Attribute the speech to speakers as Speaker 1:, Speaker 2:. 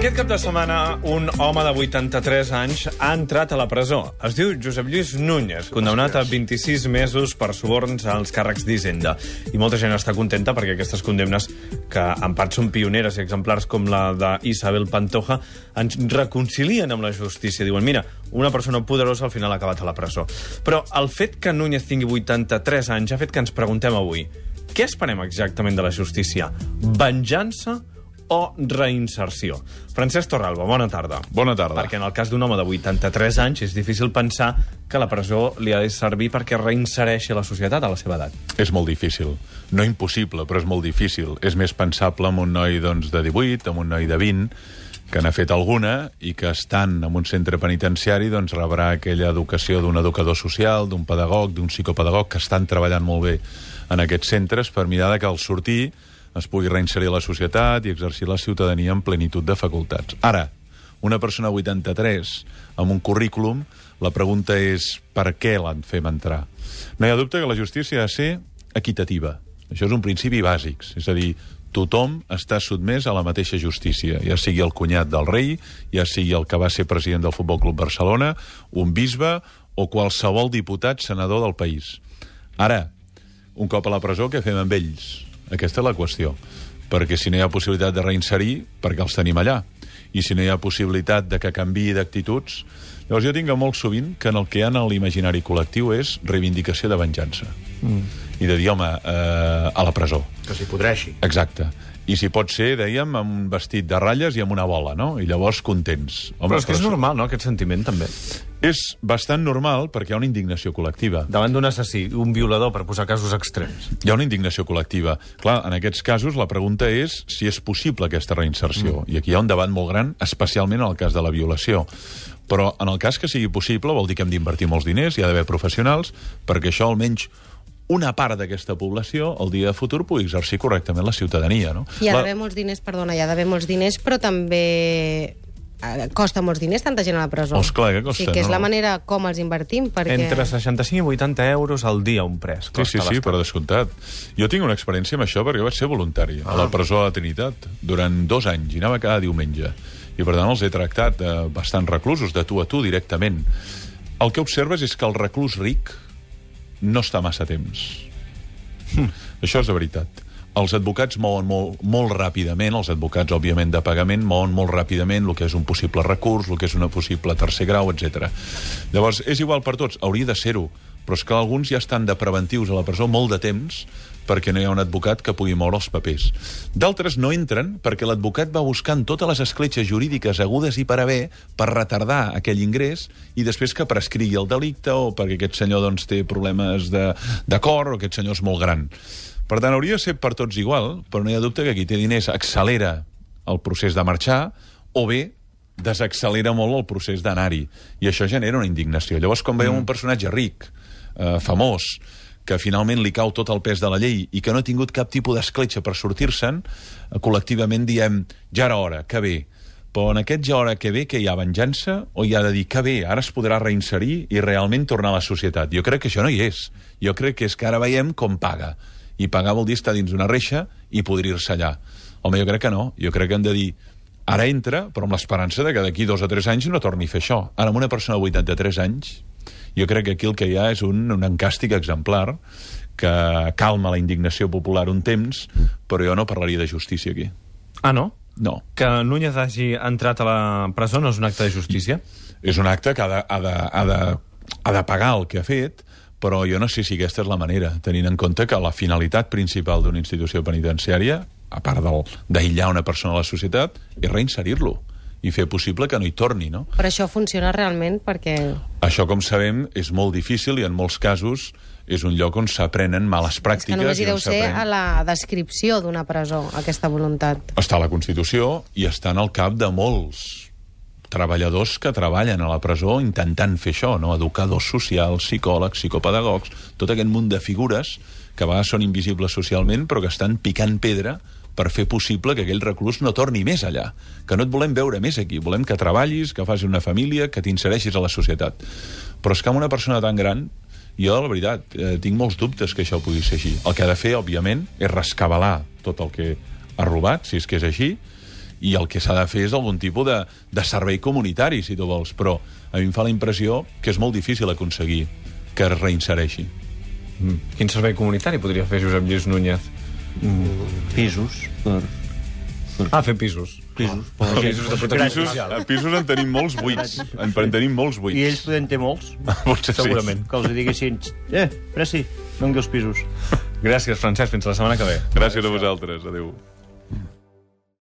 Speaker 1: Aquest cap de setmana, un home de 83 anys ha entrat a la presó. Es diu Josep Lluís Núñez, condemnat a 26 mesos per suborns als càrrecs d'Hisenda. I molta gent està contenta perquè aquestes condemnes, que en part són pioneres i exemplars com la d'Isabel Pantoja, ens reconcilien amb la justícia. Diuen, mira, una persona poderosa al final ha acabat a la presó. Però el fet que Núñez tingui 83 anys ha fet que ens preguntem avui què esperem exactament de la justícia? Venjança o reinserció. Francesc Torralba, bona tarda.
Speaker 2: Bona tarda.
Speaker 1: Perquè en el cas d'un home de 83 anys és difícil pensar que la presó li ha de servir perquè reinsereixi la societat a la seva edat.
Speaker 2: És molt difícil. No impossible, però és molt difícil. És més pensable amb un noi doncs, de 18, amb un noi de 20, que n'ha fet alguna i que estan en un centre penitenciari doncs rebrà aquella educació d'un educador social, d'un pedagog, d'un psicopedagog que estan treballant molt bé en aquests centres per mirar que al sortir es pugui reinserir a la societat i exercir la ciutadania en plenitud de facultats. Ara, una persona 83 amb un currículum, la pregunta és per què l'han fet entrar? No hi ha dubte que la justícia ha de ser equitativa. Això és un principi bàsic. És a dir, tothom està sotmès a la mateixa justícia, ja sigui el cunyat del rei, ja sigui el que va ser president del Futbol Club Barcelona, un bisbe o qualsevol diputat senador del país. Ara, un cop a la presó, què fem amb ells? Aquesta és la qüestió. Perquè si no hi ha possibilitat de reinserir, per què els tenim allà? I si no hi ha possibilitat de que canvi d'actituds... Llavors jo tinc molt sovint que en el que hi ha en l'imaginari col·lectiu és reivindicació de venjança. Mm. I de dir, home, eh, a la presó.
Speaker 3: Que s'hi podreixi.
Speaker 2: Exacte. I si pot ser, dèiem, amb un vestit de ratlles i amb una bola, no? I llavors contents.
Speaker 1: Home, però és que és normal, no?, aquest sentiment, també.
Speaker 2: És bastant normal perquè hi ha una indignació col·lectiva.
Speaker 1: Davant d'un assassí, un violador, per posar casos extrems.
Speaker 2: Hi ha una indignació col·lectiva. Clar, en aquests casos la pregunta és si és possible aquesta reinserció. Mm. I aquí hi ha un debat molt gran, especialment en el cas de la violació. Però en el cas que sigui possible vol dir que hem d'invertir molts diners, hi ha d'haver professionals, perquè això almenys una part d'aquesta població el dia de futur pugui exercir correctament la ciutadania. No?
Speaker 4: Hi ha d'haver molts diners, perdona, hi ha d'haver molts diners, però també costa molts diners tanta gent a la presó.
Speaker 2: Oh, clar que costa,
Speaker 4: sí, que és
Speaker 2: no?
Speaker 4: la manera com els invertim, perquè...
Speaker 1: Entre 65 i 80 euros al dia un pres.
Speaker 2: Sí, sí, sí, per descomptat. Jo tinc una experiència amb això perquè vaig ser voluntari ah. a la presó de Trinitat durant dos anys i anava cada diumenge. I per tant els he tractat eh, bastant reclusos, de tu a tu, directament. El que observes és que el reclus ric no està massa temps. Hm. Això és de veritat. Els advocats mouen molt, molt ràpidament, els advocats, òbviament, de pagament, mouen molt ràpidament el que és un possible recurs, el que és una possible tercer grau, etc. Llavors, és igual per tots, hauria de ser-ho, però és que alguns ja estan de preventius a la presó molt de temps perquè no hi ha un advocat que pugui moure els papers. D'altres no entren perquè l'advocat va buscant totes les escletxes jurídiques agudes i per haver per retardar aquell ingrés i després que prescrigui el delicte o perquè aquest senyor doncs, té problemes de, de cor o aquest senyor és molt gran. Per tant, hauria de ser per tots igual, però no hi ha dubte que qui té diners accelera el procés de marxar o bé desaccelera molt el procés d'anar-hi. I això genera una indignació. Llavors, quan veiem mm. un personatge ric, eh, famós, que finalment li cau tot el pes de la llei i que no ha tingut cap tipus d'escletxa per sortir-se'n, eh, col·lectivament diem, ja era hora, que bé. Però en aquest ja hora que ve, que hi ha venjança, o hi ha de dir que bé, ara es podrà reinserir i realment tornar a la societat? Jo crec que això no hi és. Jo crec que és que ara veiem com paga. I pagar vol dir estar dins d'una reixa i podrir-se allà. Home, jo crec que no. Jo crec que hem de dir ara entra, però amb l'esperança de que d'aquí dos o tres anys no torni a fer això. Ara, amb una persona de 83 anys, jo crec que aquí el que hi ha és un, un encàstic exemplar que calma la indignació popular un temps, però jo no parlaria de justícia aquí.
Speaker 1: Ah, no?
Speaker 2: No.
Speaker 1: Que Núñez hagi entrat a la presó no és un acte de justícia?
Speaker 2: És un acte que ha de, ha de, ha de, ha de pagar el que ha fet, però jo no sé si aquesta és la manera, tenint en compte que la finalitat principal d'una institució penitenciària a part d'aïllar una persona a la societat, és reinserir-lo i fer possible que no hi torni, no?
Speaker 4: Però això funciona realment perquè...
Speaker 2: Això, com sabem, és molt difícil i en molts casos és un lloc on s'aprenen males pràctiques.
Speaker 4: És que només hi deu ser a la descripció d'una presó, aquesta voluntat.
Speaker 2: Està a la Constitució i està en el cap de molts treballadors que treballen a la presó intentant fer això, no? educadors socials, psicòlegs, psicopedagogs, tot aquest munt de figures que a vegades són invisibles socialment però que estan picant pedra per fer possible que aquell reclús no torni més allà, que no et volem veure més aquí, volem que treballis, que facis una família, que t'insereixis a la societat. Però és que amb una persona tan gran, jo, la veritat, eh, tinc molts dubtes que això pugui ser així. El que ha de fer, òbviament, és rescabalar tot el que ha robat, si és que és així, i el que s'ha de fer és algun tipus de, de servei comunitari, si tu vols, però a mi em fa la impressió que és molt difícil aconseguir que es reinsereixi.
Speaker 1: Mm. Quin servei comunitari podria fer Josep Lluís Núñez?
Speaker 3: Pisos, per,
Speaker 1: Ah, fer pisos.
Speaker 3: pisos. Per la gent.
Speaker 1: Pisos de protecció social.
Speaker 2: A pisos en tenim molts buits. En, en tenim molts buits.
Speaker 3: I ells podem ter molts.
Speaker 2: Potser sí.
Speaker 1: Segurament.
Speaker 3: Que els diguessin, eh, Pressi, dongui els pisos.
Speaker 1: Gràcies, Francesc. Fins la setmana que ve.
Speaker 2: Gràcies a vosaltres. Adéu.